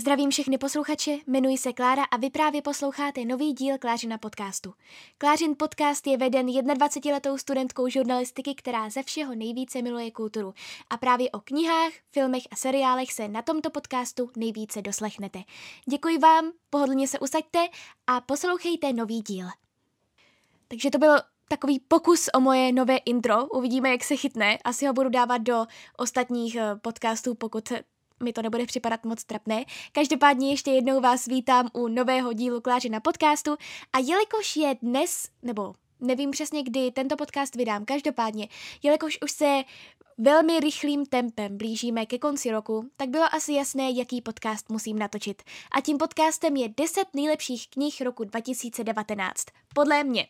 Zdravím všechny posluchače, jmenuji se Klára a vy právě posloucháte nový díl Klářina podcastu. Klářin podcast je veden 21-letou studentkou žurnalistiky, která ze všeho nejvíce miluje kulturu. A právě o knihách, filmech a seriálech se na tomto podcastu nejvíce doslechnete. Děkuji vám, pohodlně se usaďte a poslouchejte nový díl. Takže to byl takový pokus o moje nové intro. Uvidíme, jak se chytne. Asi ho budu dávat do ostatních eh, podcastů, pokud mi to nebude připadat moc trapné. Každopádně ještě jednou vás vítám u nového dílu Kláři na podcastu a jelikož je dnes, nebo nevím přesně kdy tento podcast vydám, každopádně, jelikož už se velmi rychlým tempem blížíme ke konci roku, tak bylo asi jasné, jaký podcast musím natočit. A tím podcastem je 10 nejlepších knih roku 2019. Podle mě.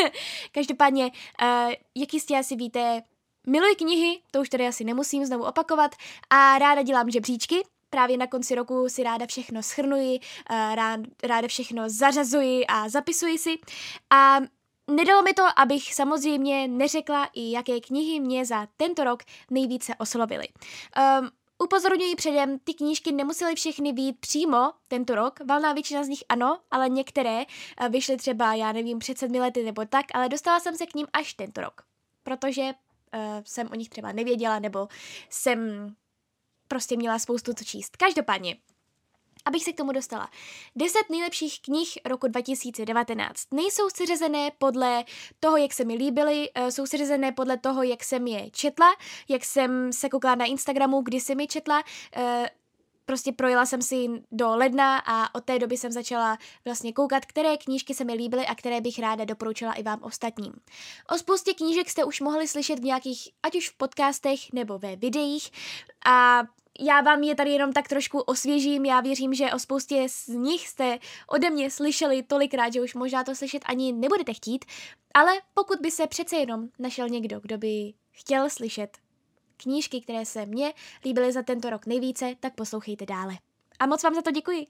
Každopádně, uh, jak jistě asi víte, Miluji knihy, to už tady asi nemusím znovu opakovat, a ráda dělám žebříčky, právě na konci roku si ráda všechno schrnuji, rád, ráda všechno zařazuji a zapisuji si. A nedalo mi to, abych samozřejmě neřekla i jaké knihy mě za tento rok nejvíce oslovily. Um, Upozorňuji předem, ty knížky nemusely všechny být přímo tento rok, valná většina z nich ano, ale některé vyšly třeba, já nevím, před sedmi lety nebo tak, ale dostala jsem se k ním až tento rok. Protože uh, jsem o nich třeba nevěděla, nebo jsem prostě měla spoustu co číst. Každopádně, abych se k tomu dostala. 10 nejlepších knih roku 2019 nejsou seřazené podle toho, jak se mi líbily, eh, jsou seřazené podle toho, jak jsem je četla, jak jsem se koukala na Instagramu, kdy jsem je četla, eh, prostě projela jsem si do ledna a od té doby jsem začala vlastně koukat, které knížky se mi líbily a které bych ráda doporučila i vám ostatním. O spoustě knížek jste už mohli slyšet v nějakých, ať už v podcastech nebo ve videích. A já vám je tady jenom tak trošku osvěžím, já věřím, že o spoustě z nich jste ode mě slyšeli tolikrát, že už možná to slyšet ani nebudete chtít, ale pokud by se přece jenom našel někdo, kdo by chtěl slyšet knížky, které se mně líbily za tento rok nejvíce, tak poslouchejte dále. A moc vám za to děkuji.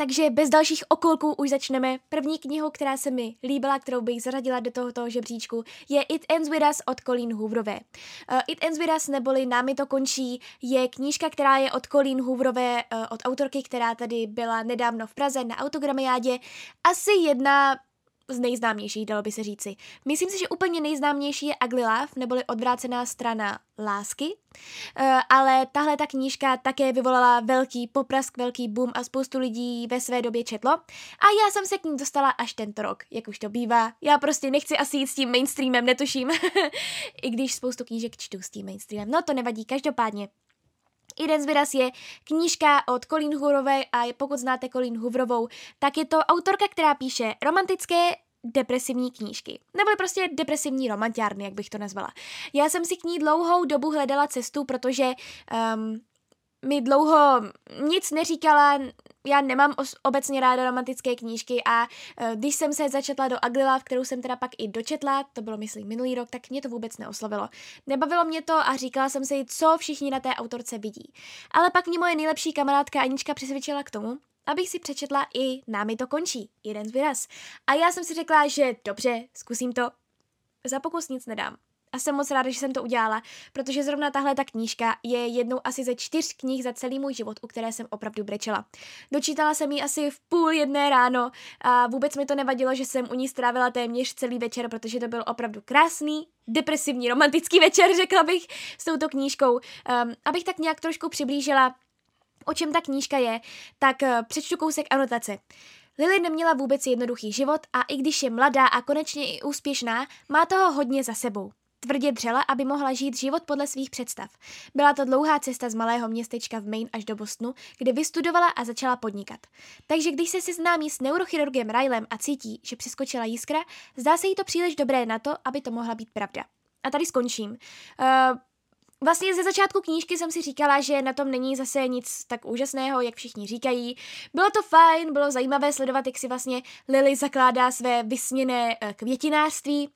Takže bez dalších okolků už začneme. První knihu, která se mi líbila, kterou bych zařadila do tohoto žebříčku, je It Ends With Us od Colleen Hooverové. Uh, It Ends With Us, neboli Námi to končí, je knížka, která je od Colleen Hooverové, uh, od autorky, která tady byla nedávno v Praze na autogramiádě. Asi jedna z nejznámějších, dalo by se říci. Myslím si, že úplně nejznámější je Ugly Love, neboli odvrácená strana lásky, uh, ale tahle ta knížka také vyvolala velký poprask, velký boom a spoustu lidí ve své době četlo. A já jsem se k ní dostala až tento rok, jak už to bývá. Já prostě nechci asi jít s tím mainstreamem, netuším. I když spoustu knížek čtu s tím mainstreamem. No to nevadí, každopádně. Jeden z je knížka od Colleen Hooverové a pokud znáte Colleen Hooverovou, tak je to autorka, která píše romantické depresivní knížky. Nebo prostě depresivní romantiárny, jak bych to nazvala. Já jsem si k ní dlouhou dobu hledala cestu, protože um, mi dlouho nic neříkala, já nemám os- obecně ráda romantické knížky a uh, když jsem se začetla do Aglila, v kterou jsem teda pak i dočetla, to bylo myslím minulý rok, tak mě to vůbec neoslovilo. Nebavilo mě to a říkala jsem si, co všichni na té autorce vidí. Ale pak mě moje nejlepší kamarádka Anička přesvědčila k tomu, abych si přečetla i Námi to končí, jeden z výraz. A já jsem si řekla, že dobře, zkusím to. Za pokus nic nedám. A jsem moc ráda, že jsem to udělala, protože zrovna tahle ta knížka je jednou asi ze čtyř knih za celý můj život, u které jsem opravdu brečela. Dočítala jsem ji asi v půl jedné ráno a vůbec mi to nevadilo, že jsem u ní strávila téměř celý večer, protože to byl opravdu krásný, depresivní, romantický večer, řekla bych, s touto knížkou. Um, abych tak nějak trošku přiblížila o čem ta knížka je, tak eh, přečtu kousek anotace. Lily neměla vůbec jednoduchý život a i když je mladá a konečně i úspěšná, má toho hodně za sebou. Tvrdě dřela, aby mohla žít život podle svých představ. Byla to dlouhá cesta z malého městečka v Maine až do Bostonu, kde vystudovala a začala podnikat. Takže když se seznámí s neurochirurgem Rylem a cítí, že přeskočila jiskra, zdá se jí to příliš dobré na to, aby to mohla být pravda. A tady skončím. Uh, Vlastně ze začátku knížky jsem si říkala, že na tom není zase nic tak úžasného, jak všichni říkají. Bylo to fajn, bylo zajímavé sledovat, jak si vlastně Lily zakládá své vysněné eh, květinářství,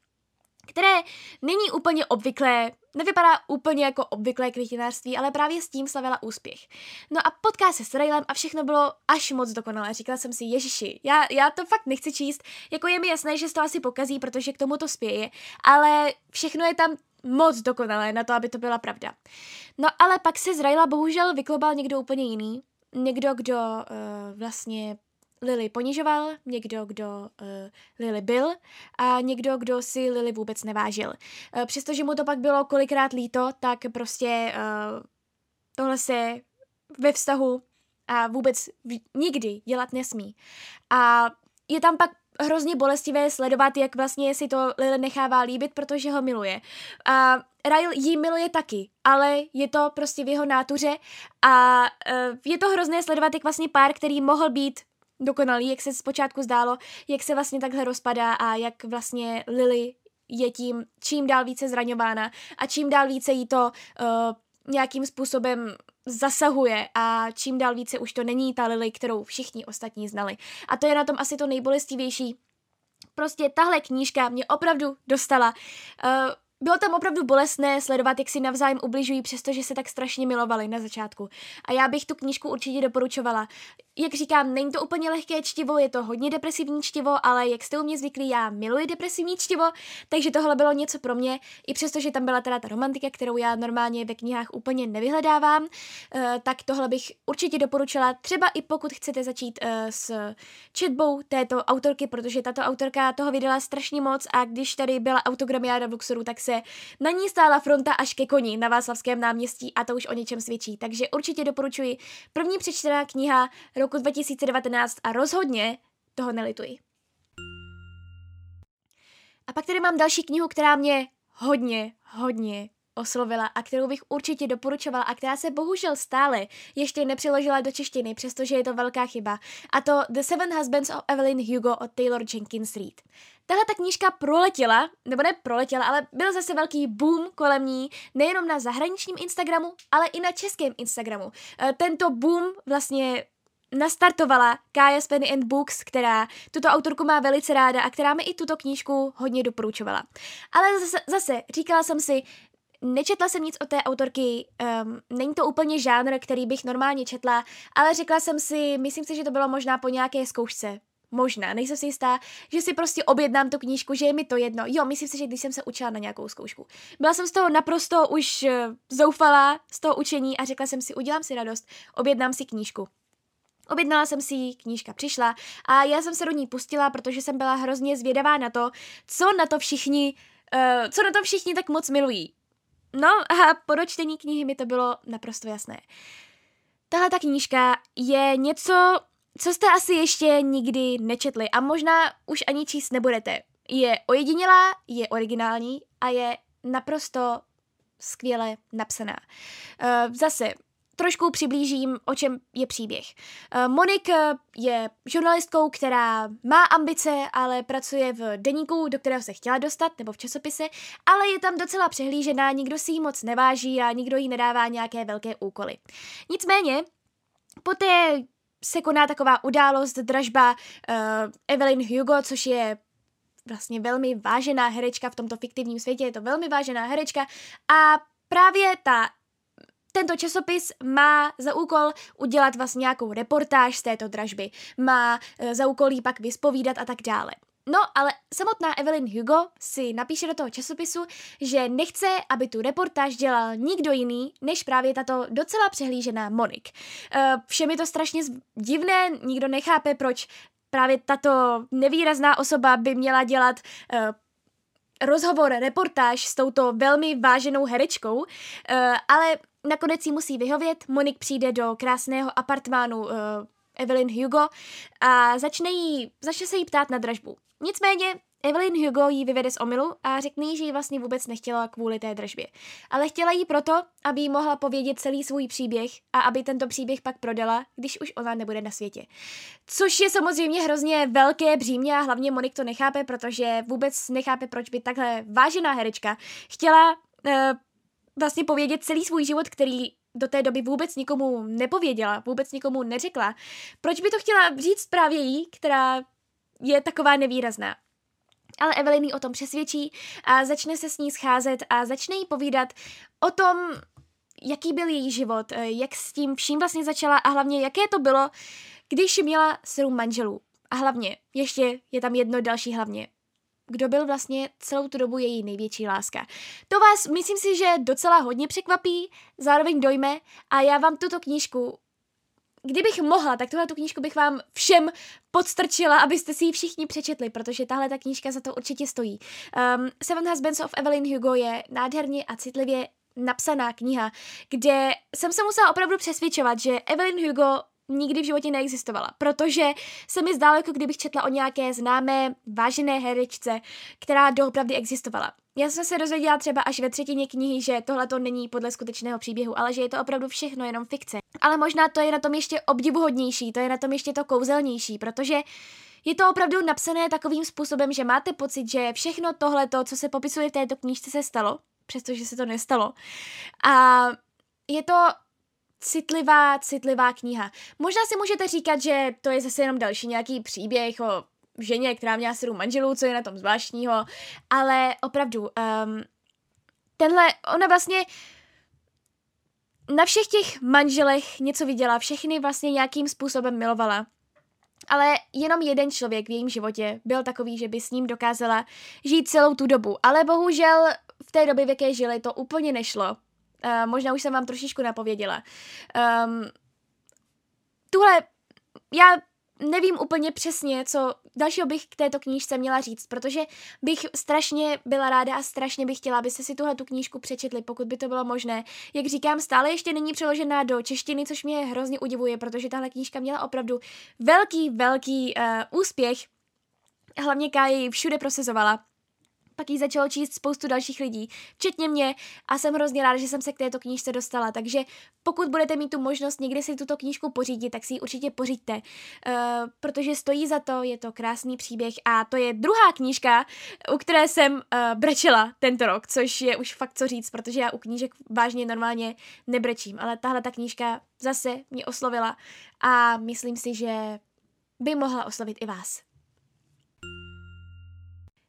které není úplně obvyklé, nevypadá úplně jako obvyklé květinářství, ale právě s tím slavila úspěch. No a potká se s Raylem a všechno bylo až moc dokonalé. Říkala jsem si, ježiši, já, já to fakt nechci číst, jako je mi jasné, že to asi pokazí, protože k tomu to spěje, ale všechno je tam moc dokonalé na to, aby to byla pravda. No ale pak se z Raila bohužel vyklobal někdo úplně jiný. Někdo, kdo uh, vlastně Lily ponižoval, někdo, kdo uh, Lily byl a někdo, kdo si Lily vůbec nevážil. Uh, přestože mu to pak bylo kolikrát líto, tak prostě uh, tohle se ve vztahu a vůbec nikdy dělat nesmí. A je tam pak hrozně bolestivé sledovat, jak vlastně si to Lily nechává líbit, protože ho miluje. A Ryle jí miluje taky, ale je to prostě v jeho nátuře a je to hrozné sledovat, jak vlastně pár, který mohl být dokonalý, jak se zpočátku zdálo, jak se vlastně takhle rozpadá a jak vlastně Lily je tím čím dál více zraňována a čím dál více jí to uh, nějakým způsobem zasahuje a čím dál více už to není ta Lily, kterou všichni ostatní znali. A to je na tom asi to nejbolestivější. Prostě tahle knížka mě opravdu dostala. Uh, bylo tam opravdu bolestné sledovat, jak si navzájem ubližují, přestože se tak strašně milovali na začátku. A já bych tu knížku určitě doporučovala. Jak říkám, není to úplně lehké čtivo, je to hodně depresivní čtivo, ale jak jste u mě zvyklí, já miluji depresivní čtivo, takže tohle bylo něco pro mě, i přestože tam byla teda ta romantika, kterou já normálně ve knihách úplně nevyhledávám, eh, tak tohle bych určitě doporučila, třeba i pokud chcete začít eh, s četbou této autorky, protože tato autorka toho vydala strašně moc a když tady byla autogramiáda v Luxoru, tak se se na ní stála fronta až ke koni na Václavském náměstí a to už o něčem svědčí. Takže určitě doporučuji první přečtená kniha roku 2019 a rozhodně toho nelituji. A pak tady mám další knihu, která mě hodně, hodně oslovila a kterou bych určitě doporučovala a která se bohužel stále ještě nepřeložila do češtiny, přestože je to velká chyba. A to The Seven Husbands of Evelyn Hugo od Taylor Jenkins Reid. Tahle ta knížka proletěla, nebo ne proletěla, ale byl zase velký boom kolem ní, nejenom na zahraničním Instagramu, ale i na českém Instagramu. E, tento boom vlastně nastartovala Kaya Penny and Books, která tuto autorku má velice ráda a která mi i tuto knížku hodně doporučovala. Ale zase, zase říkala jsem si, Nečetla jsem nic o té autorky, um, není to úplně žánr, který bych normálně četla, ale řekla jsem si, myslím si, že to bylo možná po nějaké zkoušce. Možná, nejsem si jistá, že si prostě objednám tu knížku, že je mi to jedno. Jo, myslím si, že když jsem se učila na nějakou zkoušku. Byla jsem z toho naprosto už uh, zoufalá, z toho učení a řekla jsem si, udělám si radost, objednám si knížku. Objednala jsem si knížka přišla a já jsem se do ní pustila, protože jsem byla hrozně zvědavá na to, co na to všichni, uh, co na to všichni tak moc milují. No a po dočtení knihy mi to bylo naprosto jasné. Tahle ta knížka je něco, co jste asi ještě nikdy nečetli a možná už ani číst nebudete. Je ojedinělá, je originální a je naprosto skvěle napsaná. Uh, zase, trošku přiblížím, o čem je příběh. Eh, Monik eh, je žurnalistkou, která má ambice, ale pracuje v deníku, do kterého se chtěla dostat, nebo v časopise, ale je tam docela přehlížená, nikdo si ji moc neváží a nikdo jí nedává nějaké velké úkoly. Nicméně, poté se koná taková událost, dražba uh, Evelyn Hugo, což je vlastně velmi vážená herečka v tomto fiktivním světě, je to velmi vážená herečka a právě ta tento časopis má za úkol udělat vlastně nějakou reportáž z této dražby, má e, za úkol jí pak vyspovídat a tak dále. No, ale samotná Evelyn Hugo si napíše do toho časopisu, že nechce, aby tu reportáž dělal nikdo jiný, než právě tato docela přehlížená Monik. E, všem je to strašně divné, nikdo nechápe, proč právě tato nevýrazná osoba by měla dělat e, rozhovor, reportáž s touto velmi váženou herečkou, ale nakonec jí musí vyhovět, Monik přijde do krásného apartmánu uh, Evelyn Hugo a začne, jí, začne se jí ptát na dražbu. Nicméně Evelyn Hugo jí vyvede z omilu a řekne jí, že ji vlastně vůbec nechtěla kvůli té dražbě. Ale chtěla jí proto, aby jí mohla povědět celý svůj příběh a aby tento příběh pak prodala, když už ona nebude na světě. Což je samozřejmě hrozně velké břímě a hlavně Monik to nechápe, protože vůbec nechápe, proč by takhle vážená herečka chtěla uh, vlastně povědět celý svůj život, který do té doby vůbec nikomu nepověděla, vůbec nikomu neřekla. Proč by to chtěla říct právě jí, která je taková nevýrazná? Ale Evelyn o tom přesvědčí a začne se s ní scházet a začne jí povídat o tom, jaký byl její život, jak s tím vším vlastně začala a hlavně jaké to bylo, když měla sedm manželů. A hlavně, ještě je tam jedno další hlavně. Kdo byl vlastně celou tu dobu její největší láska. To vás, myslím si, že docela hodně překvapí, zároveň dojme a já vám tuto knížku kdybych mohla, tak tuhle tu knížku bych vám všem podstrčila, abyste si ji všichni přečetli, protože tahle ta knížka za to určitě stojí. Um, Seven Husbands of Evelyn Hugo je nádherně a citlivě napsaná kniha, kde jsem se musela opravdu přesvědčovat, že Evelyn Hugo nikdy v životě neexistovala, protože se mi zdálo, jako kdybych četla o nějaké známé, vážené herečce, která doopravdy existovala. Já jsem se dozvěděla třeba až ve třetině knihy, že tohle to není podle skutečného příběhu, ale že je to opravdu všechno jenom fikce. Ale možná to je na tom ještě obdivuhodnější, to je na tom ještě to kouzelnější, protože je to opravdu napsané takovým způsobem, že máte pocit, že všechno tohle, co se popisuje v této knížce, se stalo, přestože se to nestalo. A je to citlivá, citlivá kniha. Možná si můžete říkat, že to je zase jenom další nějaký příběh o ženě, která měla sedm manželů, co je na tom zvláštního, ale opravdu, um, tenhle, ona vlastně na všech těch manželech něco viděla, všechny vlastně nějakým způsobem milovala. Ale jenom jeden člověk v jejím životě byl takový, že by s ním dokázala žít celou tu dobu. Ale bohužel v té době, v jaké žili, to úplně nešlo. Uh, možná už jsem vám trošičku napověděla. Um, tuhle, já nevím úplně přesně, co dalšího bych k této knížce měla říct, protože bych strašně byla ráda a strašně bych chtěla, abyste si tuhle tu knížku přečetli, pokud by to bylo možné. Jak říkám, stále ještě není přeložená do češtiny, což mě hrozně udivuje, protože tahle knížka měla opravdu velký, velký uh, úspěch. Hlavně Kája všude prosezovala pak ji začalo číst spoustu dalších lidí, včetně mě a jsem hrozně ráda, že jsem se k této knížce dostala, takže pokud budete mít tu možnost někdy si tuto knížku pořídit, tak si ji určitě pořiďte, uh, protože stojí za to, je to krásný příběh a to je druhá knížka, u které jsem uh, brečela tento rok, což je už fakt co říct, protože já u knížek vážně normálně nebrečím, ale tahle ta knížka zase mě oslovila a myslím si, že by mohla oslovit i vás.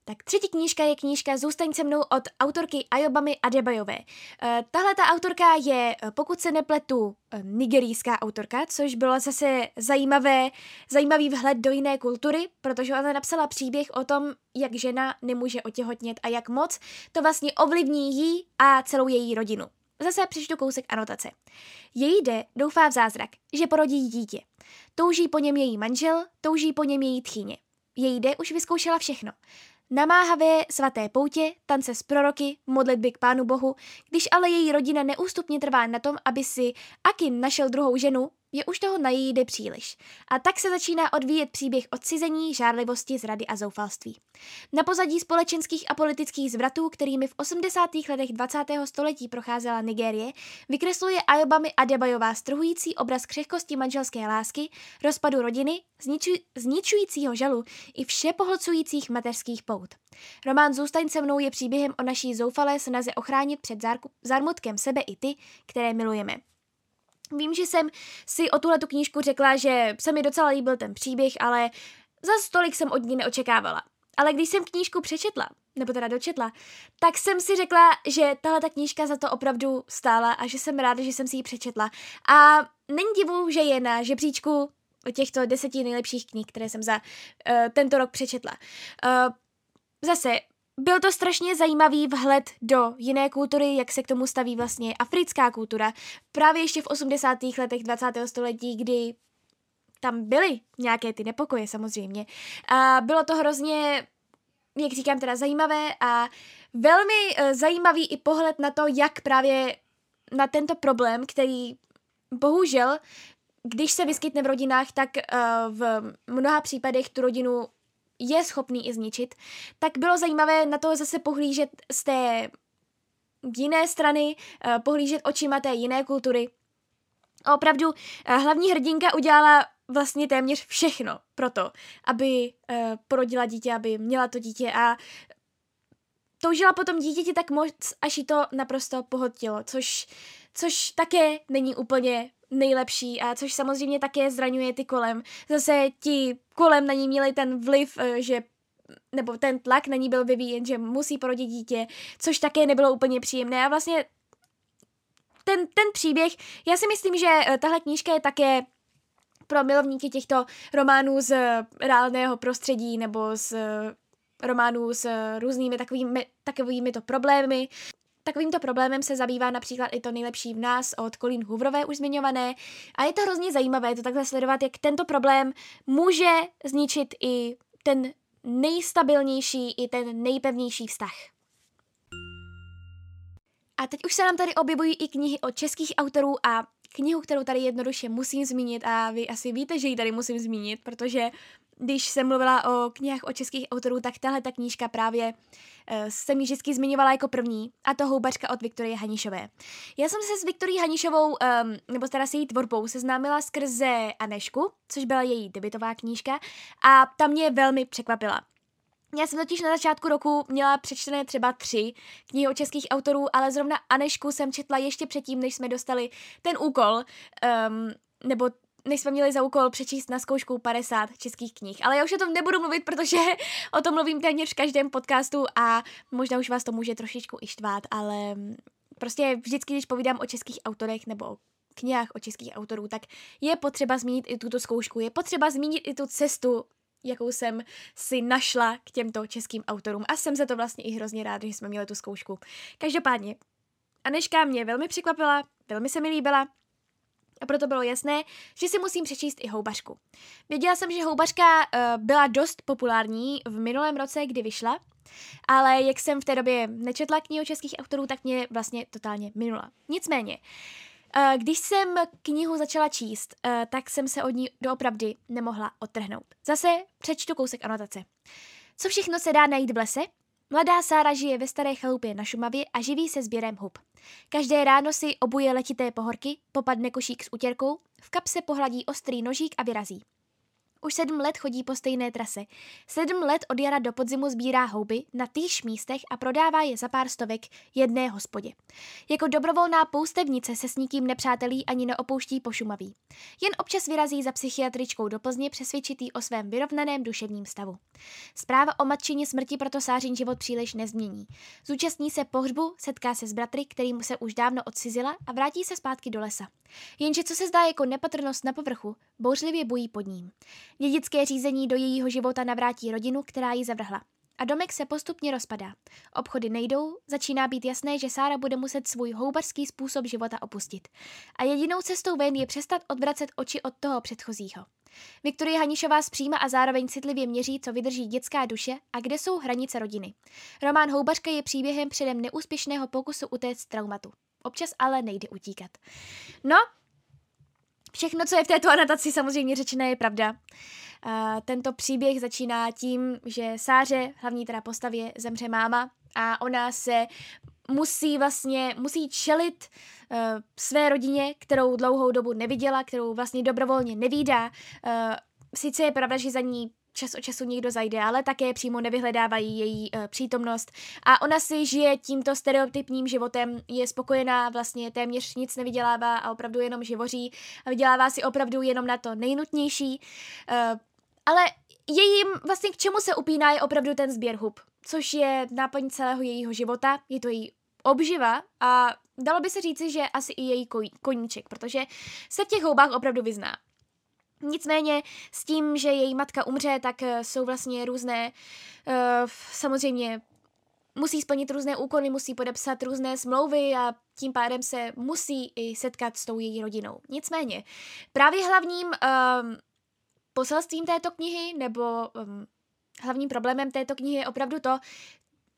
Tak třetí knížka je knížka Zůstaň se mnou od autorky Ayobamy Adebayové. E, tahle ta autorka je, eh, pokud se nepletu, eh, nigerijská autorka, což bylo zase zajímavé, zajímavý vhled do jiné kultury, protože ona napsala příběh o tom, jak žena nemůže otěhotnět a jak moc to vlastně ovlivní jí a celou její rodinu. Zase přečtu kousek anotace. Její jde doufá v zázrak, že porodí dítě. Touží po něm její manžel, touží po něm její tchýně. Její jde už vyzkoušela všechno. Namáhavé svaté poutě, tance s proroky, modlitby k Pánu Bohu, když ale její rodina neústupně trvá na tom, aby si Akin našel druhou ženu, je už toho na její jde příliš. A tak se začíná odvíjet příběh odcizení, žárlivosti, zrady a zoufalství. Na pozadí společenských a politických zvratů, kterými v 80. letech 20. století procházela Nigérie, vykresluje Ayobami Adebayová strhující obraz křehkosti manželské lásky, rozpadu rodiny, zničuj, zničujícího žalu i vše pohlcujících mateřských pout. Román Zůstaň se mnou je příběhem o naší zoufalé snaze ochránit před zármutkem sebe i ty, které milujeme. Vím, že jsem si o tuhle tu knížku řekla, že se mi docela líbil ten příběh, ale za stolik jsem od ní neočekávala. Ale když jsem knížku přečetla, nebo teda dočetla, tak jsem si řekla, že tahle ta knížka za to opravdu stála a že jsem ráda, že jsem si ji přečetla. A není divu, že je na žebříčku těchto deseti nejlepších knih, které jsem za uh, tento rok přečetla. Uh, zase, byl to strašně zajímavý vhled do jiné kultury, jak se k tomu staví vlastně africká kultura. Právě ještě v 80. letech 20. století, kdy tam byly nějaké ty nepokoje samozřejmě. A bylo to hrozně, jak říkám, teda zajímavé a velmi uh, zajímavý i pohled na to, jak právě na tento problém, který bohužel, když se vyskytne v rodinách, tak uh, v mnoha případech tu rodinu je schopný i zničit, tak bylo zajímavé na to zase pohlížet z té jiné strany, eh, pohlížet očima té jiné kultury. A opravdu eh, hlavní hrdinka udělala vlastně téměř všechno pro to, aby eh, porodila dítě, aby měla to dítě a toužila potom dítěti tak moc, až jí to naprosto pohodtilo, což, což také není úplně nejlepší a což samozřejmě také zraňuje ty kolem. Zase ti kolem na ní měli ten vliv, eh, že nebo ten tlak na ní byl vyvíjen, že musí porodit dítě, což také nebylo úplně příjemné a vlastně ten, ten příběh, já si myslím, že eh, tahle knížka je také pro milovníky těchto románů z reálného prostředí nebo z románů s různými takovými, takovými to problémy. Takovýmto problémem se zabývá například i to nejlepší v nás od Colleen Hooverové už zmiňované a je to hrozně zajímavé to takhle sledovat, jak tento problém může zničit i ten nejstabilnější i ten nejpevnější vztah. A teď už se nám tady objevují i knihy od českých autorů a knihu, kterou tady jednoduše musím zmínit a vy asi víte, že ji tady musím zmínit, protože když jsem mluvila o knihách od českých autorů, tak tahle ta knížka právě uh, se mi vždycky zmiňovala jako první, a to Houbačka od Viktorie Hanišové. Já jsem se s Viktorií Hanišovou, um, nebo teda s její tvorbou, seznámila skrze Anešku, což byla její debitová knížka, a ta mě velmi překvapila. Já jsem totiž na začátku roku měla přečtené třeba tři knihy od českých autorů, ale zrovna Anešku jsem četla ještě předtím, než jsme dostali ten úkol, um, nebo než jsme měli za úkol přečíst na zkoušku 50 českých knih. Ale já už o tom nebudu mluvit, protože o tom mluvím téměř v každém podcastu a možná už vás to může trošičku i štvát, ale prostě vždycky, když povídám o českých autorech nebo o knihách o českých autorů, tak je potřeba zmínit i tuto zkoušku, je potřeba zmínit i tu cestu, jakou jsem si našla k těmto českým autorům a jsem za to vlastně i hrozně rád, že jsme měli tu zkoušku. Každopádně, Aneška mě velmi překvapila, velmi se mi líbila, a proto bylo jasné, že si musím přečíst i houbařku. Věděla jsem, že houbařka uh, byla dost populární v minulém roce, kdy vyšla, ale jak jsem v té době nečetla knihu českých autorů, tak mě vlastně totálně minula. Nicméně, uh, když jsem knihu začala číst, uh, tak jsem se od ní doopravdy nemohla odtrhnout. Zase přečtu kousek anotace. Co všechno se dá najít v lese? Mladá Sára žije ve staré chalupě na Šumavě a živí se sběrem hub. Každé ráno si obuje letité pohorky, popadne košík s utěrkou, v kapse pohladí ostrý nožík a vyrazí. Už sedm let chodí po stejné trase. Sedm let od jara do podzimu sbírá houby na týž místech a prodává je za pár stovek jedné hospodě. Jako dobrovolná poustevnice se s nikým nepřátelí ani neopouští pošumaví. Jen občas vyrazí za psychiatričkou do Plzně přesvědčitý o svém vyrovnaném duševním stavu. Zpráva o matčině smrti proto Sářin život příliš nezmění. Zúčastní se pohřbu, setká se s bratry, kterým se už dávno odcizila a vrátí se zpátky do lesa. Jenže co se zdá jako nepatrnost na povrchu, bouřlivě bojí pod ním. Dědické řízení do jejího života navrátí rodinu, která ji zavrhla. A domek se postupně rozpadá. Obchody nejdou, začíná být jasné, že Sára bude muset svůj houbařský způsob života opustit. A jedinou cestou ven je přestat odvracet oči od toho předchozího. Viktorie Hanišová zpříma a zároveň citlivě měří, co vydrží dětská duše a kde jsou hranice rodiny. Román Houbařka je příběhem předem neúspěšného pokusu utéct traumatu. Občas ale nejde utíkat. No, Všechno, co je v této anotaci samozřejmě řečené, je pravda. Uh, tento příběh začíná tím, že Sáře, hlavní teda postavě, zemře máma a ona se musí vlastně, musí čelit uh, své rodině, kterou dlouhou dobu neviděla, kterou vlastně dobrovolně nevídá. Uh, sice je pravda, že za ní čas od času někdo zajde, ale také přímo nevyhledávají její uh, přítomnost. A ona si žije tímto stereotypním životem, je spokojená, vlastně téměř nic nevydělává a opravdu jenom živoří a vydělává si opravdu jenom na to nejnutnější. Uh, ale jejím vlastně k čemu se upíná je opravdu ten sběr hub, což je náplň celého jejího života, je to její obživa a dalo by se říci, že asi i její koníček, protože se v těch houbách opravdu vyzná. Nicméně s tím, že její matka umře, tak eh, jsou vlastně různé, uh, samozřejmě musí splnit různé úkony, musí podepsat různé smlouvy a tím pádem se musí i setkat s tou její rodinou. Nicméně, právě hlavním um, poselstvím této knihy nebo um, hlavním problémem této knihy je opravdu to,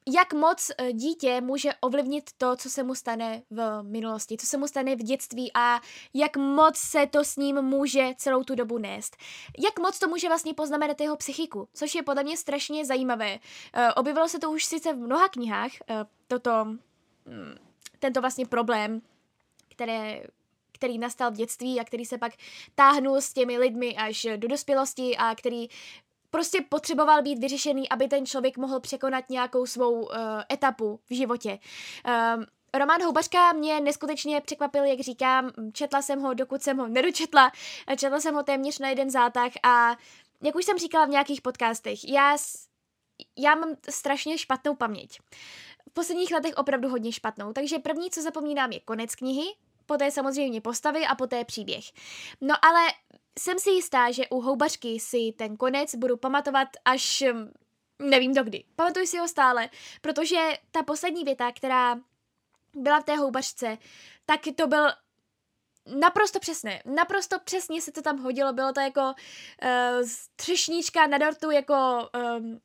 jak moc eh, dítě může ovlivnit to, co se mu stane v minulosti, co se mu stane v dětství a jak moc se to s ním může celou tu dobu nést. Jak moc to může vlastně poznamenat jeho psychiku, což je podle mě strašně zajímavé. Eh, objevilo se to už sice v mnoha knihách, eh, toto, mm, tento vlastně problém, které, který nastal v dětství a který se pak táhnul s těmi lidmi až do dospělosti a který prostě potřeboval být vyřešený, aby ten člověk mohl překonat nějakou svou uh, etapu v životě. Um, Román Houbařka mě neskutečně překvapil, jak říkám, četla jsem ho, dokud jsem ho nedočetla, četla jsem ho téměř na jeden zátah a jak už jsem říkala v nějakých podcastech, já, já mám strašně špatnou paměť. V posledních letech opravdu hodně špatnou, takže první, co zapomínám, je konec knihy, poté samozřejmě postavy a poté příběh. No ale jsem si jistá, že u houbařky si ten konec budu pamatovat až nevím dokdy. Pamatuju si ho stále, protože ta poslední věta, která byla v té houbařce, tak to byl naprosto přesné. Naprosto přesně se to tam hodilo. Bylo to jako uh, třešníčka na dortu, jako um,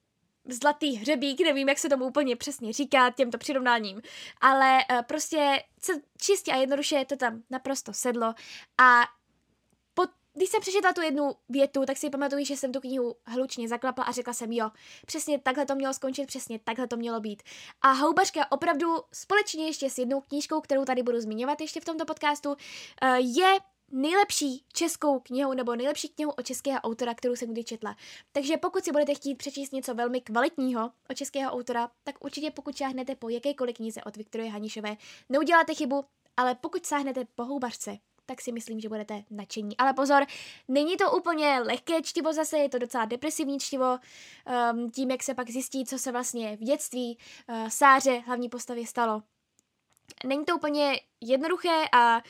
zlatý hřebík, nevím, jak se tomu úplně přesně říká těmto přirovnáním, ale uh, prostě čistě a jednoduše to tam naprosto sedlo a když jsem přečetla tu jednu větu, tak si pamatuju, že jsem tu knihu hlučně zaklapla a řekla jsem, jo, přesně takhle to mělo skončit, přesně takhle to mělo být. A Houbařka opravdu společně ještě s jednou knížkou, kterou tady budu zmiňovat ještě v tomto podcastu, eh, je nejlepší českou knihu nebo nejlepší knihu o českého autora, kterou jsem kdy četla. Takže pokud si budete chtít přečíst něco velmi kvalitního o českého autora, tak určitě pokud šáhnete po jakékoliv knize od Viktorie Hanišové, neuděláte chybu, ale pokud sáhnete po houbařce, tak si myslím, že budete nadšení. Ale pozor, není to úplně lehké čtivo zase, je to docela depresivní čtivo, um, tím, jak se pak zjistí, co se vlastně v dětství uh, Sáře, hlavní postavě, stalo. Není to úplně jednoduché a uh,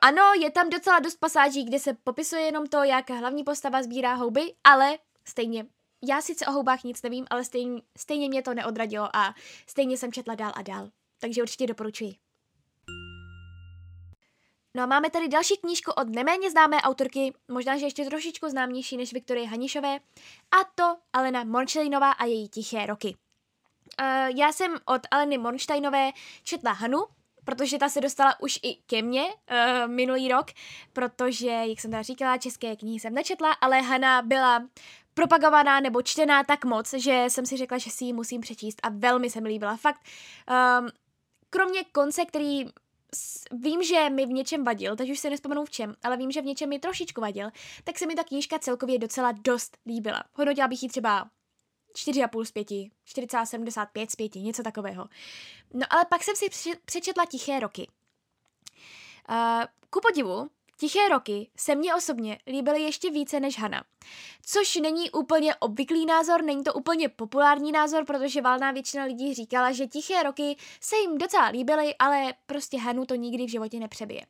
ano, je tam docela dost pasáží, kde se popisuje jenom to, jak hlavní postava sbírá houby, ale stejně já sice o houbách nic nevím, ale stejně, stejně mě to neodradilo a stejně jsem četla dál a dál. Takže určitě doporučuji. No a máme tady další knížku od neméně známé autorky, možná, že ještě trošičku známější než Viktorie Hanišové, a to Alena Monštejnová a její tiché roky. Uh, já jsem od Aleny Monštejnové četla Hanu, protože ta se dostala už i ke mně uh, minulý rok, protože, jak jsem teda říkala, české knihy jsem nečetla, ale Hana byla propagovaná nebo čtená tak moc, že jsem si řekla, že si ji musím přečíst a velmi se mi líbila. Fakt, um, kromě konce, který vím, že mi v něčem vadil, teď už se nespomenu v čem, ale vím, že v něčem mi trošičku vadil, tak se mi ta knížka celkově docela dost líbila. Hodnotila bych ji třeba 4,5 z 5, 4,75 z 5, něco takového. No ale pak jsem si přečetla Tiché roky. Uh, ku podivu, Tiché roky se mně osobně líbily ještě více než Hana. Což není úplně obvyklý názor, není to úplně populární názor, protože valná většina lidí říkala, že Tiché roky se jim docela líbily, ale prostě Hanu to nikdy v životě nepřebije.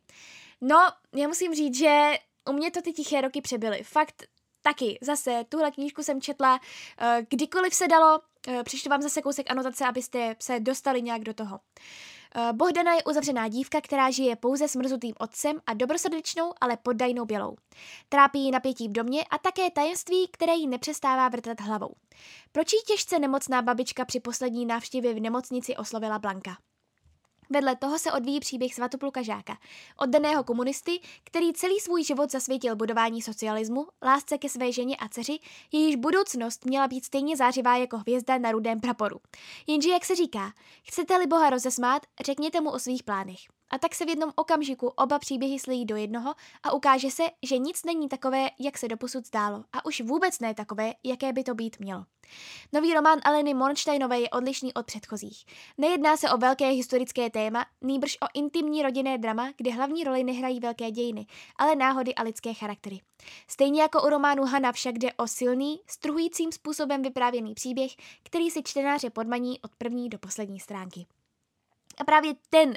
No, já musím říct, že u mě to ty Tiché roky přebyly. Fakt taky, zase, tuhle knížku jsem četla uh, kdykoliv se dalo, uh, přišli vám zase kousek anotace, abyste se dostali nějak do toho. Eh, Bohdana je uzavřená dívka, která žije pouze s mrzutým otcem a dobrosrdečnou, ale poddajnou bělou. Trápí ji napětí v domě a také tajemství, které jí nepřestává vrtat hlavou. Proč jí těžce nemocná babička při poslední návštěvě v nemocnici oslovila Blanka? Vedle toho se odvíjí příběh Svatopluka Žáka, oddaného komunisty, který celý svůj život zasvětil budování socialismu, lásce ke své ženě a dceři, jejíž budoucnost měla být stejně zářivá jako hvězda na rudém praporu. Jenže, jak se říká, chcete-li Boha rozesmát, řekněte mu o svých plánech. A tak se v jednom okamžiku oba příběhy slejí do jednoho a ukáže se, že nic není takové, jak se doposud zdálo a už vůbec ne takové, jaké by to být mělo. Nový román Aleny Monštejnové je odlišný od předchozích. Nejedná se o velké historické téma, nýbrž o intimní rodinné drama, kde hlavní roli nehrají velké dějiny, ale náhody a lidské charaktery. Stejně jako u románu Hana však jde o silný, struhujícím způsobem vyprávěný příběh, který si čtenáře podmaní od první do poslední stránky. A právě ten,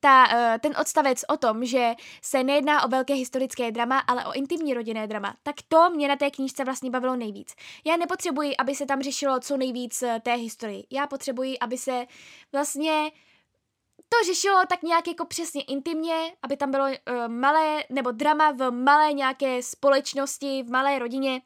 ta, eh, ten odstavec o tom, že se nejedná o velké historické drama, ale o intimní rodinné drama, tak to mě na té knížce vlastně bavilo nejvíc. Já nepotřebuji, aby se tam řešilo co nejvíc eh, té historii. Já potřebuji, aby se vlastně to řešilo tak nějak jako přesně intimně, aby tam bylo uh, malé, nebo drama v malé nějaké společnosti, v malé rodině,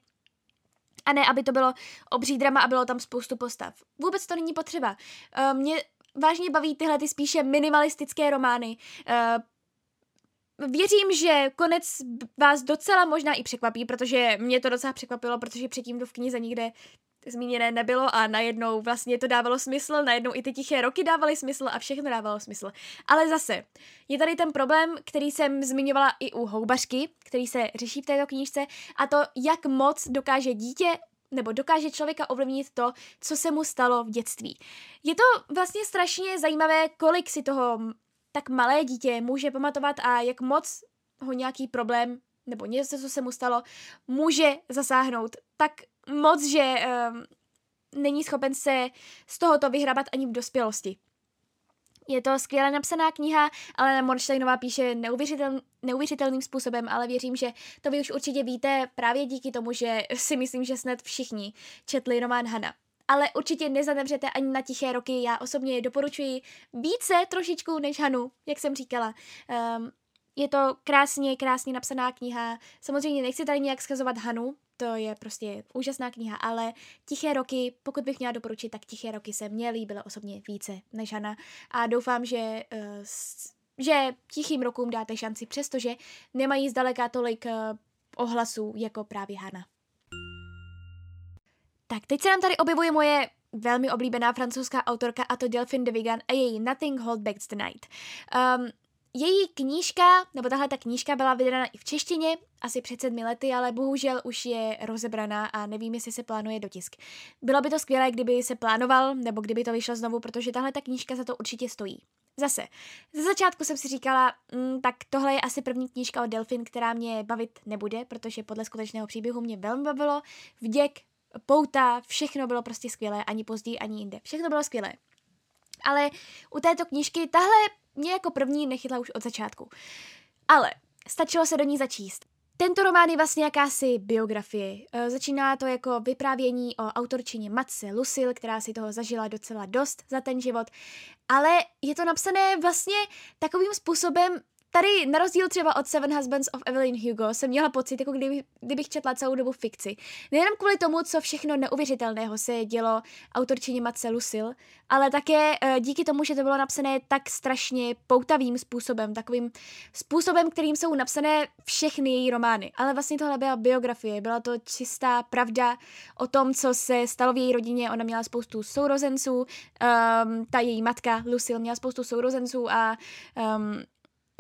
a ne, aby to bylo obří drama a bylo tam spoustu postav. Vůbec to není potřeba. Uh, mě vážně baví tyhle ty spíše minimalistické romány. Uh, věřím, že konec vás docela možná i překvapí, protože mě to docela překvapilo, protože předtím to v knize nikde zmíněné nebylo a najednou vlastně to dávalo smysl, najednou i ty tiché roky dávaly smysl a všechno dávalo smysl. Ale zase, je tady ten problém, který jsem zmiňovala i u houbařky, který se řeší v této knížce a to, jak moc dokáže dítě nebo dokáže člověka ovlivnit to, co se mu stalo v dětství. Je to vlastně strašně zajímavé, kolik si toho tak malé dítě může pamatovat a jak moc ho nějaký problém nebo něco, co se mu stalo, může zasáhnout tak moc, že um, není schopen se z tohoto vyhrabat ani v dospělosti. Je to skvěle napsaná kniha, ale Morsteinová píše neuvěřitel, neuvěřitelným způsobem, ale věřím, že to vy už určitě víte právě díky tomu, že si myslím, že snad všichni četli román Hana. ale určitě nezademřete ani na tiché roky. Já osobně doporučuji více trošičku než Hanu, jak jsem říkala. Um, je to krásně, krásně napsaná kniha. Samozřejmě nechci tady nějak schazovat Hanu, to je prostě úžasná kniha, ale Tiché roky, pokud bych měla doporučit, tak Tiché roky se mně líbily osobně více než Hana a doufám, že, uh, že Tichým rokům dáte šanci, přestože nemají zdaleka tolik uh, ohlasů jako právě Hana. Tak, teď se nám tady objevuje moje velmi oblíbená francouzská autorka a to Delphine de Vigan a její Nothing Hold Back the Night. Um, její knížka, nebo tahle ta knížka byla vydána i v češtině, asi před sedmi lety, ale bohužel už je rozebraná a nevím, jestli se plánuje dotisk. Bylo by to skvělé, kdyby se plánoval, nebo kdyby to vyšlo znovu, protože tahle ta knížka za to určitě stojí. Zase, ze začátku jsem si říkala, mm, tak tohle je asi první knížka o Delfin, která mě bavit nebude, protože podle skutečného příběhu mě velmi bavilo. Vděk, pouta, všechno bylo prostě skvělé, ani později, ani jinde. Všechno bylo skvělé. Ale u této knížky tahle mě jako první nechytla už od začátku. Ale stačilo se do ní začíst. Tento román je vlastně jakási biografie. E, začíná to jako vyprávění o autorčině matce Lucille, která si toho zažila docela dost za ten život, ale je to napsané vlastně takovým způsobem, Tady na rozdíl třeba od Seven Husbands of Evelyn Hugo jsem měla pocit, jako kdyby, kdybych četla celou dobu fikci. Nejenom kvůli tomu, co všechno neuvěřitelného se dělo autorčině matce Lucille, ale také uh, díky tomu, že to bylo napsané tak strašně poutavým způsobem, takovým způsobem, kterým jsou napsané všechny její romány. Ale vlastně tohle byla biografie, byla to čistá pravda o tom, co se stalo v její rodině. Ona měla spoustu sourozenců, um, ta její matka Lucille měla spoustu sourozenců a um,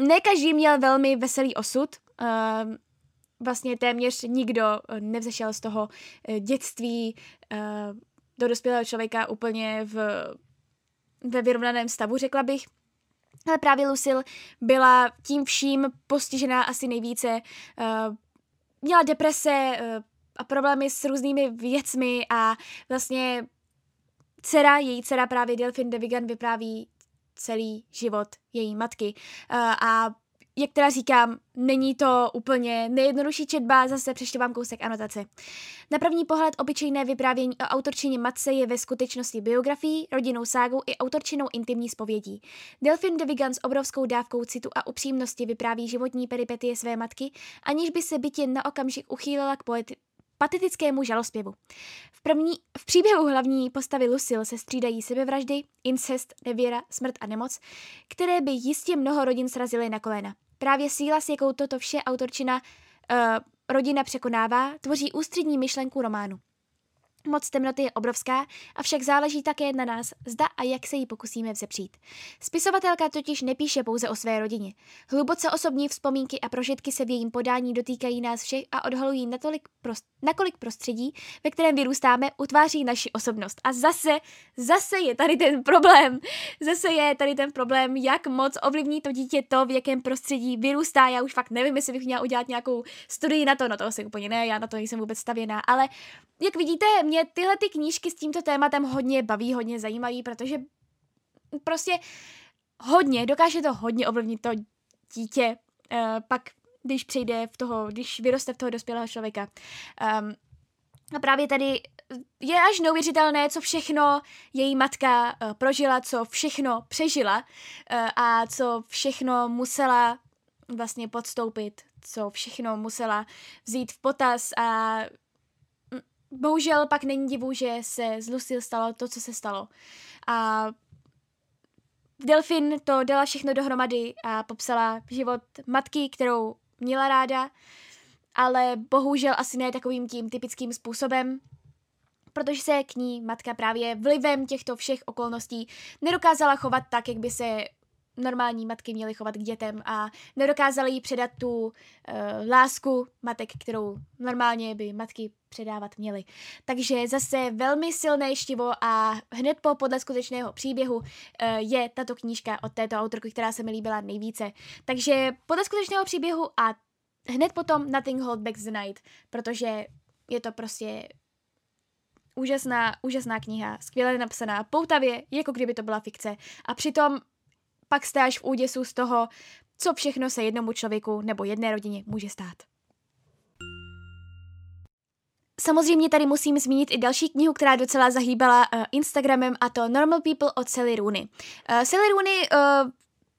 ne každý měl velmi veselý osud. Uh, vlastně téměř nikdo eh, nevzešel z toho uh, dětství uh, do dospělého člověka úplně v, ve vyrovnaném stavu, řekla bych. Ale právě Lucille byla tím vším postižená asi nejvíce. Uh, měla deprese uh, a problémy s různými věcmi a vlastně dcera, její dcera právě Delphine de Vigan vypráví celý život její matky. Uh, a jak teda říkám, není to úplně nejjednodušší četba, zase přečtu vám kousek anotace. Na první pohled obyčejné vyprávění o autorčině matce je ve skutečnosti biografií, rodinnou ságou i autorčinou intimní zpovědí. Delphine de Vigan s obrovskou dávkou citu a upřímnosti vypráví životní peripetie své matky, aniž by se bytě na okamžik uchýlila k poeti- patetickému žalospěvu. V, první, v příběhu hlavní postavy Lucille se střídají sebevraždy, incest, nevěra, smrt a nemoc, které by jistě mnoho rodin srazily na kolena. Právě síla, s jakou toto vše autorčina uh, rodina překonává, tvoří ústřední myšlenku románu. Moc temnoty je obrovská, avšak záleží také na nás, zda a jak se jí pokusíme vzepřít. Spisovatelka totiž nepíše pouze o své rodině. Hluboce osobní vzpomínky a prožitky se v jejím podání dotýkají nás všech a odhalují natolik prost, nakolik prostředí, ve kterém vyrůstáme, utváří naši osobnost. A zase, zase je tady ten problém. Zase je tady ten problém, jak moc ovlivní to dítě to, v jakém prostředí vyrůstá. Já už fakt nevím, jestli bych měla udělat nějakou studii na to, no to asi úplně ne, já na to nejsem vůbec stavěná, ale jak vidíte, mě tyhle ty knížky s tímto tématem hodně baví, hodně zajímaví, protože prostě hodně, dokáže to hodně ovlivnit to dítě, uh, pak když přijde v toho, když vyroste v toho dospělého člověka. Um, a právě tady je až neuvěřitelné, co všechno její matka uh, prožila, co všechno přežila uh, a co všechno musela vlastně podstoupit, co všechno musela vzít v potaz a bohužel pak není divu, že se z Lucille stalo to, co se stalo. A Delfin to dala všechno dohromady a popsala život matky, kterou měla ráda, ale bohužel asi ne takovým tím typickým způsobem, protože se k ní matka právě vlivem těchto všech okolností nedokázala chovat tak, jak by se normální matky měly chovat k dětem a nedokázaly jí předat tu uh, lásku matek, kterou normálně by matky předávat měly. Takže zase velmi silné štivo a hned po podle skutečného příběhu uh, je tato knížka od této autorky, která se mi líbila nejvíce. Takže podle skutečného příběhu a hned potom Nothing Hold Back the Night, protože je to prostě úžasná, úžasná kniha, skvěle napsaná, poutavě, jako kdyby to byla fikce. A přitom pak jste až v úděsu z toho, co všechno se jednomu člověku nebo jedné rodině může stát. samozřejmě tady musím zmínit i další knihu, která docela zahýbala uh, Instagramem a to Normal People od Sally Rooney. Uh, Sally Rooney uh,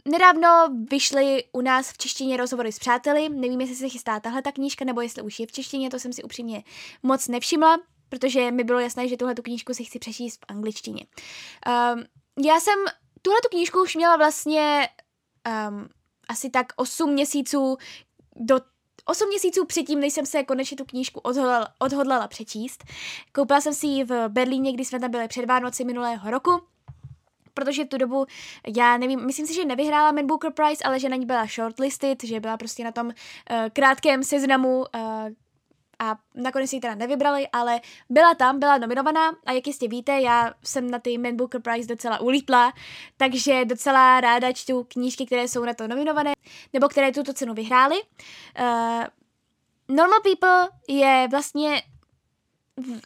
Nedávno vyšly u nás v češtině rozhovory s přáteli, nevím, jestli se chystá tahle ta knížka, nebo jestli už je v češtině, to jsem si upřímně moc nevšimla, protože mi bylo jasné, že tuhle tu knížku si chci přečíst v angličtině. Um, já jsem tuhle tu knížku už měla vlastně um, asi tak 8 měsíců do 8 měsíců předtím, než jsem se konečně tu knížku odhodlala, odhodlala přečíst. Koupila jsem si ji v Berlíně, kdy jsme tam byli před Vánoci minulého roku protože tu dobu, já nevím, myslím si, že nevyhrála Man Booker Prize, ale že na ní byla shortlisted, že byla prostě na tom uh, krátkém seznamu uh, a nakonec ji teda nevybrali, ale byla tam, byla nominovaná a jak jistě víte, já jsem na ty Man Booker Prize docela ulítla, takže docela ráda čtu knížky, které jsou na to nominované, nebo které tuto cenu vyhrály. Uh, Normal People je vlastně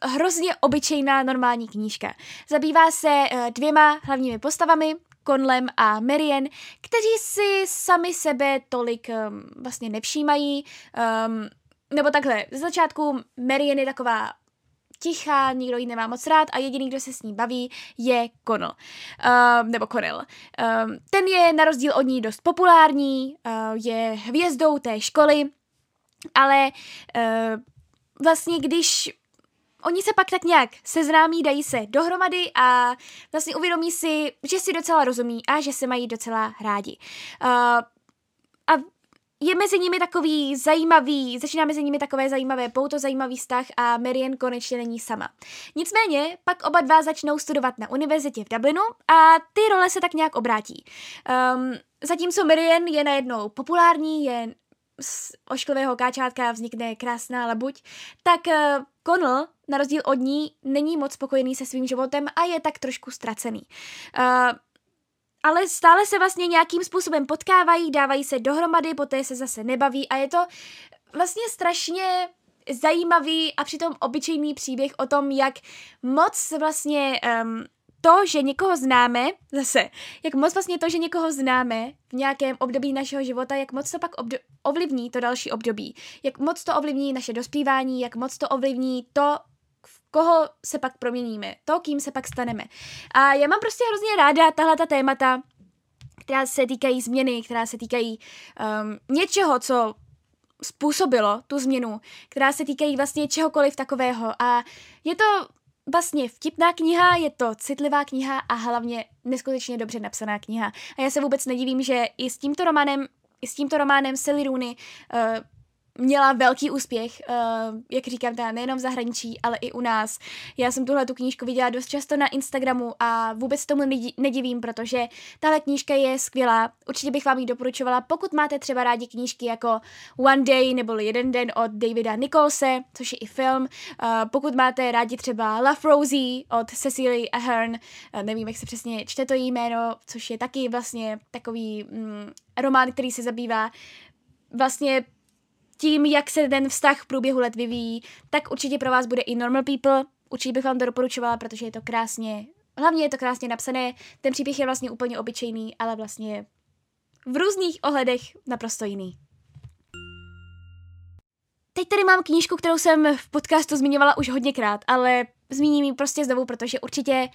hrozně obyčejná normální knížka. Zabývá se uh, dvěma hlavními postavami, Conlem a Marian, kteří si sami sebe tolik um, vlastně nevšímají. Um, nebo takhle, z začátku Marian je taková tichá, nikdo ji nemá moc rád a jediný, kdo se s ní baví, je Connell. Uh, nebo Connell. Uh, ten je na rozdíl od ní dost populární, uh, je hvězdou té školy, ale uh, vlastně když oni se pak tak nějak seznámí, dají se dohromady a vlastně uvědomí si, že si docela rozumí a že se mají docela rádi. Uh, je mezi nimi takový zajímavý, začíná mezi nimi takové zajímavé pouto, zajímavý vztah a Marian konečně není sama. Nicméně pak oba dva začnou studovat na univerzitě v Dublinu a ty role se tak nějak obrátí. Um, zatímco Marian je najednou populární, je z ošklivého káčátka vznikne krásná labuť, tak uh, Connell, na rozdíl od ní, není moc spokojený se svým životem a je tak trošku ztracený. Uh, ale stále se vlastně nějakým způsobem potkávají, dávají se dohromady, poté se zase nebaví a je to vlastně strašně zajímavý a přitom obyčejný příběh o tom, jak moc vlastně um, to, že někoho známe, zase, jak moc vlastně to, že někoho známe v nějakém období našeho života, jak moc to pak obdo- ovlivní to další období, jak moc to ovlivní naše dospívání, jak moc to ovlivní to, koho se pak proměníme, to, kým se pak staneme. A já mám prostě hrozně ráda tahle ta témata, která se týkají změny, která se týkají um, něčeho, co způsobilo tu změnu, která se týkají vlastně čehokoliv takového. A je to vlastně vtipná kniha, je to citlivá kniha a hlavně neskutečně dobře napsaná kniha. A já se vůbec nedivím, že i s tímto románem, i s tímto románem Sally Rooney uh, měla velký úspěch, uh, jak říkám, teda nejenom v zahraničí, ale i u nás. Já jsem tuhle tu knížku viděla dost často na Instagramu a vůbec tomu nedivím, protože tahle knížka je skvělá. Určitě bych vám ji doporučovala, pokud máte třeba rádi knížky jako One Day nebo Jeden den od Davida Nicholse, což je i film. Uh, pokud máte rádi třeba Love Rosie od Cecily Ahern, uh, nevím, jak se přesně čte to jméno, což je taky vlastně takový mm, román, který se zabývá vlastně tím, jak se ten vztah v průběhu let vyvíjí, tak určitě pro vás bude i Normal People. Určitě bych vám to doporučovala, protože je to krásně, hlavně je to krásně napsané. Ten příběh je vlastně úplně obyčejný, ale vlastně v různých ohledech naprosto jiný. Teď tady mám knížku, kterou jsem v podcastu zmiňovala už hodněkrát, ale zmíním ji prostě znovu, protože určitě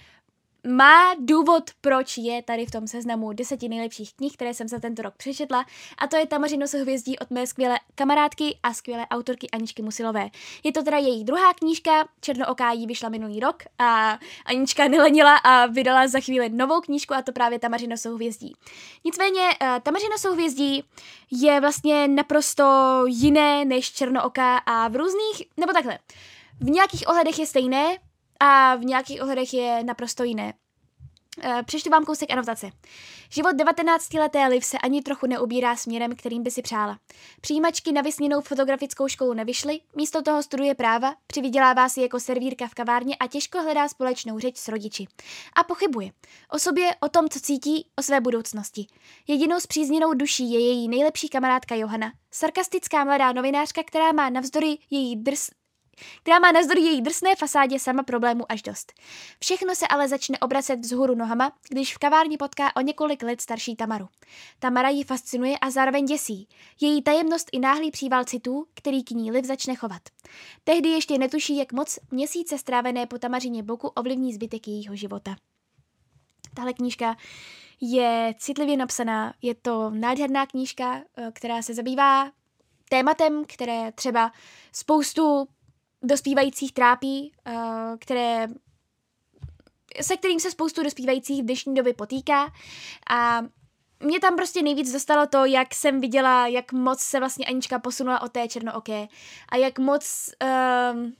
má důvod, proč je tady v tom seznamu deseti nejlepších knih, které jsem za tento rok přečetla, a to je Tamařino se hvězdí od mé skvělé kamarádky a skvělé autorky Aničky Musilové. Je to teda její druhá knížka, Černooká jí vyšla minulý rok a Anička nelenila a vydala za chvíli novou knížku a to právě Tamařino hvězdí. Nicméně uh, Tamařino hvězdí je vlastně naprosto jiné než Černooká a v různých, nebo takhle, v nějakých ohledech je stejné, a v nějakých ohledech je naprosto jiné. Eh, přečtu vám kousek anotace. Život 19-leté Liv se ani trochu neubírá směrem, kterým by si přála. Přijímačky na vysněnou fotografickou školu nevyšly, místo toho studuje práva, přivydělává si jako servírka v kavárně a těžko hledá společnou řeč s rodiči. A pochybuje. O sobě, o tom, co cítí, o své budoucnosti. Jedinou zpřízněnou duší je její nejlepší kamarádka Johana, sarkastická mladá novinářka, která má navzdory její drs, která má navzdory její drsné fasádě sama problémů až dost. Všechno se ale začne obracet vzhůru nohama, když v kavárně potká o několik let starší Tamaru. Tamara ji fascinuje a zároveň děsí. Její tajemnost i náhlý příval citů, který k ní Liv začne chovat. Tehdy ještě netuší, jak moc měsíce strávené po Tamařině boku ovlivní zbytek jejího života. Tahle knížka je citlivě napsaná, je to nádherná knížka, eh, která se zabývá tématem, které třeba spoustu dospívajících trápí, eh, které se kterým se spoustu dospívajících v dnešní době potýká a mě tam prostě nejvíc dostalo to, jak jsem viděla, jak moc se vlastně Anička posunula od té černooké a jak moc um,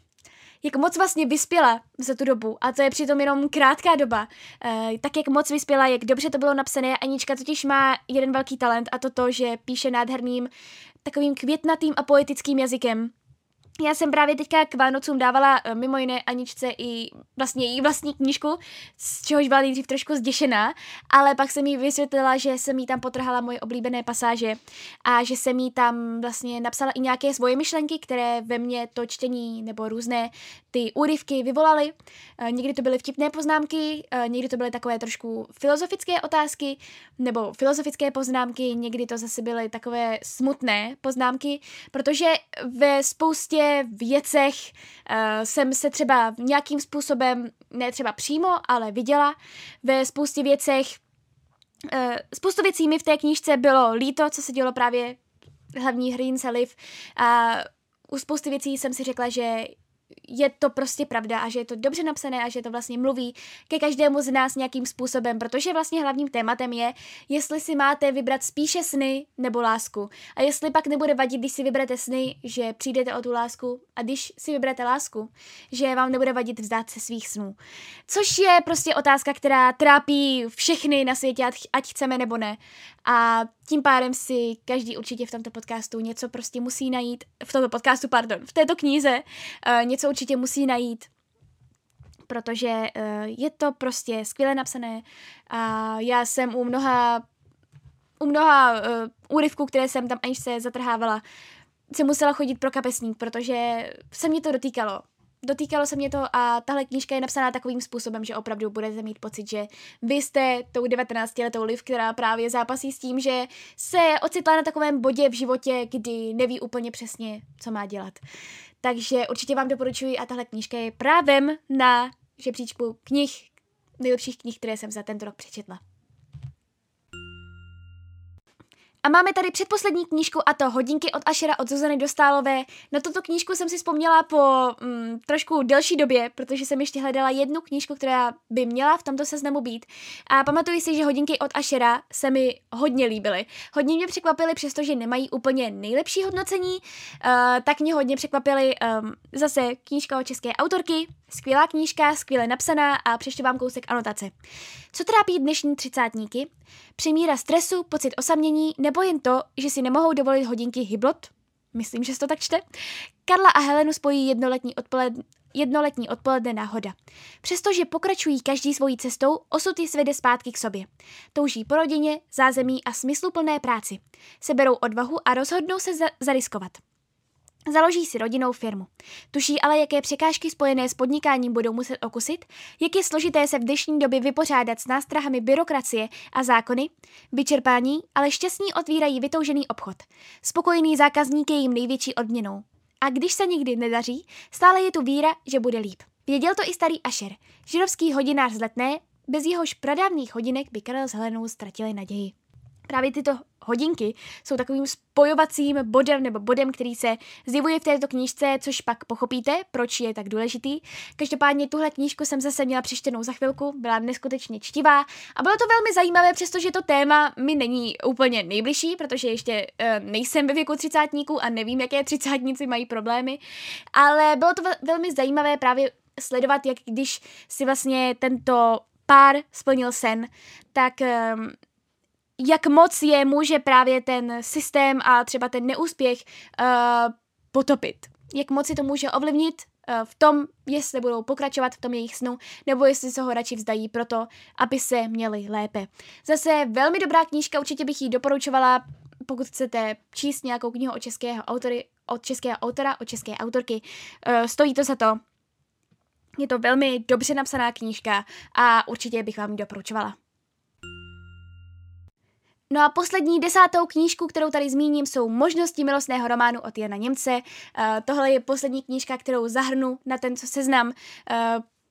jak moc vlastně vyspěla za tu dobu, a to je přitom jenom krátká doba, uh, tak jak moc vyspěla, jak dobře to bylo napsané. Anička totiž má jeden velký talent a to to, že píše nádherným, takovým květnatým a poetickým jazykem. Já jsem právě teďka k Vánocům dávala eh, mimo jiné Aničce i vlastně její vlastní knížku, z čehož byla nejdřív trošku zděšená, ale pak jsem jí vysvětlila, že jsem jí tam potrhala moje oblíbené pasáže a že jsem jí tam vlastně napsala i nějaké svoje myšlenky, které ve mně to čtení nebo různé ty úryvky vyvolaly. Eh, někdy to byly vtipné poznámky, eh, někdy to byly takové trošku filozofické otázky nebo filozofické poznámky, někdy to zase byly takové smutné poznámky, protože ve spoustě věcech uh, jsem se třeba nějakým způsobem, ne třeba přímo, ale viděla. Ve spoustě věcech, uh, spoustu věcí mi v té knížce bylo líto, co se dělo právě hlavní hrdince Liv. A u spousty věcí jsem si řekla, že je to prostě pravda a že je to dobře napsané a že to vlastně mluví ke každému z nás nějakým způsobem, protože vlastně hlavním tématem je, jestli si máte vybrat spíše sny nebo lásku. A jestli pak nebude vadit, když si vyberete sny, že přijdete o tu lásku a když si vyberete lásku, že vám nebude vadit vzdát se svých snů. Což je prostě otázka, která trápí všechny na světě, ať chceme nebo ne. A tím pádem si každý určitě v tomto podcastu něco prostě musí najít, v tomto podcastu, pardon, v této knize uh, něco určitě musí najít, protože uh, je to prostě skvěle napsané a já jsem u mnoha u mnoha uh, úryvků, které jsem tam aniž se zatrhávala, se musela chodit pro kapesník, protože se mě to dotýkalo dotýkalo se mě to a tahle knížka je napsaná takovým způsobem, že opravdu budete mít pocit, že vy jste tou 19-letou Liv, která právě zápasí s tím, že se ocitla na takovém bodě v životě, kdy neví úplně přesně, co má dělat. Takže určitě vám doporučuji a tahle knížka je právem na žebříčku knih, nejlepších knih, které jsem za tento rok přečetla. A máme tady předposlední knížku a to Hodinky od Ašera od Zuzany Dostálové. Na tuto knížku jsem si vzpomněla po mm, trošku delší době, protože jsem ještě hledala jednu knížku, která by měla v tomto seznamu být. A pamatuji si, že Hodinky od Ašera se mi hodně líbily. Hodně mě překvapily, přestože nemají úplně nejlepší hodnocení, uh, tak mě hodně překvapily um, zase knížka od české autorky, skvělá knížka, skvěle napsaná a přečtu vám kousek anotace. Co trápí dnešní třicátníky? Přemíra stresu, pocit osamění nebo jen to, že si nemohou dovolit hodinky hyblot? Myslím, že se to tak čte. Karla a Helenu spojí jednoletní odpoledne, jednoletní odpoledne náhoda. Přestože pokračují každý svojí cestou, osud je svede zpátky k sobě. Touží po rodině, zázemí a smysluplné práci. Seberou odvahu a rozhodnou se za- zariskovat. Založí si rodinnou firmu. Tuší ale, jaké překážky spojené s podnikáním budou muset okusit, jak je složité se v dnešní době vypořádat s nástrahami byrokracie a zákony, vyčerpání, ale šťastní otvírají vytoužený obchod. Spokojený zákazník je jim největší odměnou. A když se nikdy nedaří, stále je tu víra, že bude líp. Věděl to i starý Asher, židovský hodinář z Letné, bez jehož pradávných hodinek by Karel s Helenou ztratili naději právě tyto hodinky jsou takovým spojovacím bodem nebo bodem, který se zjevuje v této knížce, což pak pochopíte, proč je tak důležitý. Každopádně tuhle knížku jsem zase měla přečtenou za chvilku, byla neskutečně čtivá a bylo to velmi zajímavé, přestože to téma mi není úplně nejbližší, protože ještě uh, nejsem ve věku třicátníků a nevím, jaké třicátníci mají problémy, ale bylo to velmi zajímavé právě sledovat, jak když si vlastně tento pár splnil sen, tak um, jak moc je může právě ten systém a třeba ten neúspěch uh, potopit. Jak moc si to může ovlivnit uh, v tom, jestli budou pokračovat v tom jejich snu, nebo jestli se ho radši vzdají proto, aby se měli lépe. Zase velmi dobrá knížka, určitě bych ji doporučovala, pokud chcete číst nějakou knihu o českého autory, od českého autora, od české autorky. Uh, stojí to za to. Je to velmi dobře napsaná knížka a určitě bych vám ji doporučovala. No a poslední desátou knížku, kterou tady zmíním, jsou Možnosti milostného románu od Jana Němce. Uh, tohle je poslední knížka, kterou zahrnu na tento seznam. Uh,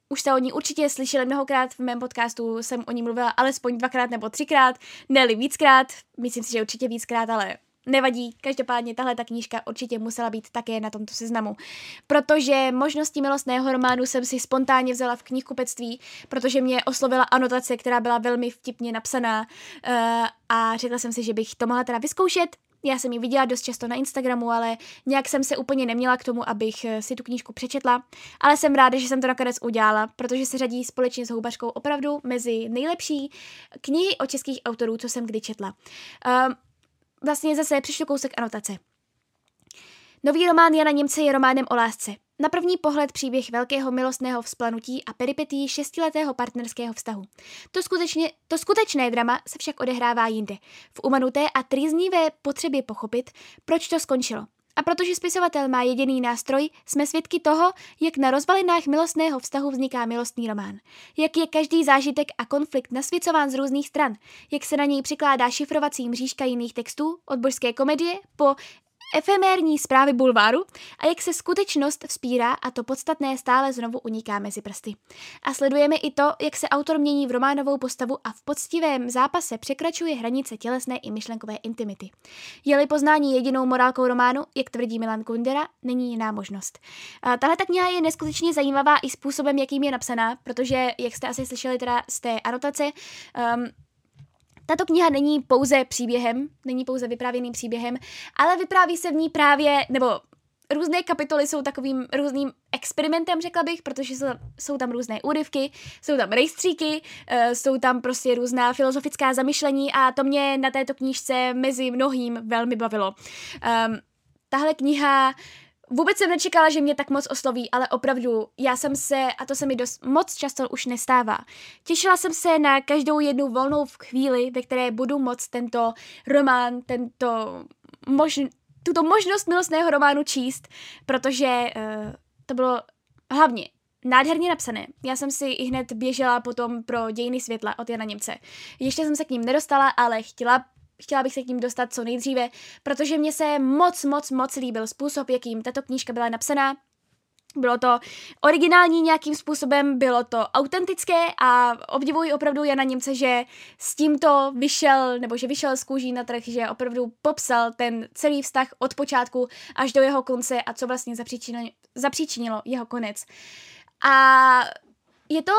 už jste o ní určitě slyšeli mnohokrát v mém podcastu, jsem o ní mluvila alespoň dvakrát nebo třikrát, ne víckrát, myslím si, že určitě víckrát, ale nevadí, každopádně tahle ta knížka určitě musela být také na tomto seznamu. Protože možnosti milostného románu jsem si spontánně vzala v knihkupectví, protože mě oslovila anotace, která byla velmi vtipně napsaná uh, a řekla jsem si, že bych to mohla teda vyzkoušet, já jsem ji viděla dost často na Instagramu, ale nějak jsem se úplně neměla k tomu, abych eh, si tu knížku přečetla. Ale jsem ráda, že jsem to nakonec udělala, protože se řadí společně s Houbařkou opravdu mezi nejlepší knihy o českých autorů, co jsem kdy četla. Uh, vlastně zase přišel kousek anotace. Nový román Jana Němce je románem o lásce. Na první pohled příběh velkého milostného vzplanutí a peripetí šestiletého partnerského vztahu. To, skutečně, to skutečné drama se však odehrává jinde, v umanuté a trýznivé potřebě pochopit, proč to skončilo. A protože spisovatel má jediný nástroj, jsme svědky toho, jak na rozvalinách milostného vztahu vzniká milostný román. Jak je každý zážitek a konflikt nasvěcován z různých stran. Jak se na něj přikládá šifrovací mřížka jiných textů, od božské komedie po efemérní zprávy bulváru a jak se skutečnost vzpírá a to podstatné stále znovu uniká mezi prsty. A sledujeme i to, jak se autor mění v románovou postavu a v poctivém zápase překračuje hranice tělesné i myšlenkové intimity. Je-li poznání jedinou morálkou románu, jak tvrdí Milan Kundera, není jiná možnost. Tahle ta kniha je neskutečně zajímavá i způsobem, jakým je napsaná, protože, jak jste asi slyšeli teda z té anotace, um, tato kniha není pouze příběhem, není pouze vyprávěným příběhem, ale vypráví se v ní právě, nebo různé kapitoly jsou takovým různým experimentem, řekla bych, protože jsou, tam různé úryvky, jsou tam rejstříky, uh, jsou tam prostě různá filozofická zamyšlení a to mě na této knížce mezi mnohým velmi bavilo. Um, tahle kniha Vůbec jsem nečekala, že mě tak moc osloví, ale opravdu, já jsem se, a to se mi dost moc často už nestává, těšila jsem se na každou jednu volnou chvíli, ve které budu moc tento román, tento možn, tuto možnost milostného románu číst, protože uh, to bylo hlavně nádherně napsané. Já jsem si i hned běžela potom pro dějiny světla od Jana Němce. Ještě jsem se k ním nedostala, ale chtěla chtěla bych se k ním dostat co nejdříve, protože mě se moc, moc, moc líbil způsob, jakým tato knížka byla napsaná. Bylo to originální nějakým způsobem, bylo to autentické a obdivuji opravdu Jana Němce, že s tímto vyšel, nebo že vyšel z kůží na trh, že opravdu popsal ten celý vztah od počátku až do jeho konce a co vlastně zapříčinilo, zapříčinilo jeho konec. A je to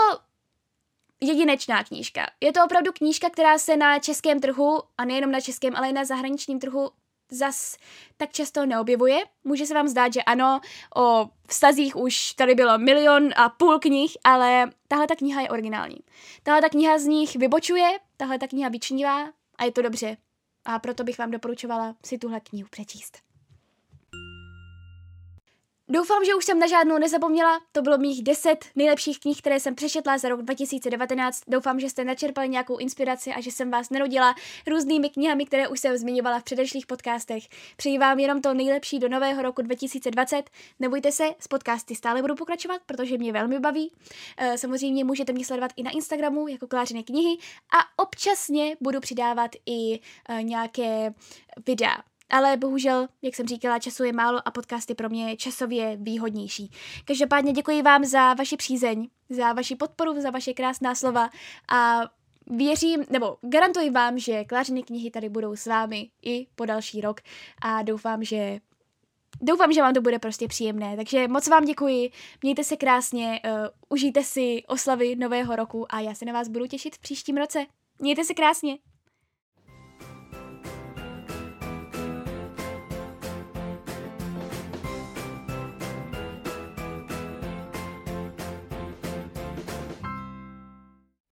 jedinečná knížka. Je to opravdu knížka, která se na českém trhu, a nejenom na českém, ale i na zahraničním trhu zas tak často neobjevuje. Může se vám zdát, že ano, o vztazích už tady bylo milion a půl knih, ale tahle ta kniha je originální. Tahle ta kniha z nich vybočuje, tahle ta kniha vyčnívá a je to dobře. A proto bych vám doporučovala si tuhle knihu přečíst. Doufám, že už jsem na žádnou nezapomněla. To bylo mých 10 nejlepších knih, které jsem přečetla za rok 2019. Doufám, že jste načerpali nějakou inspiraci a že jsem vás nerodila různými knihami, které už jsem zmiňovala v předešlých podcastech. Přeji vám jenom to nejlepší do nového roku 2020. Nebojte se, s podcasty stále budu pokračovat, protože mě velmi baví. Eh, samozřejmě můžete mě sledovat i na Instagramu jako Klářiny knihy a občasně budu přidávat i eh, nějaké videa ale bohužel, jak jsem říkala, času je málo a podcast je pro mě časově výhodnější. Každopádně děkuji vám za vaši přízeň, za vaši podporu, za vaše krásná slova a věřím, nebo garantuji vám, že Klářiny knihy tady budou s vámi i po další rok a doufám, že Doufám, že vám to bude prostě příjemné, takže moc vám děkuji, mějte se krásně, uh, užijte si oslavy nového roku a já se na vás budu těšit v příštím roce. Mějte se krásně!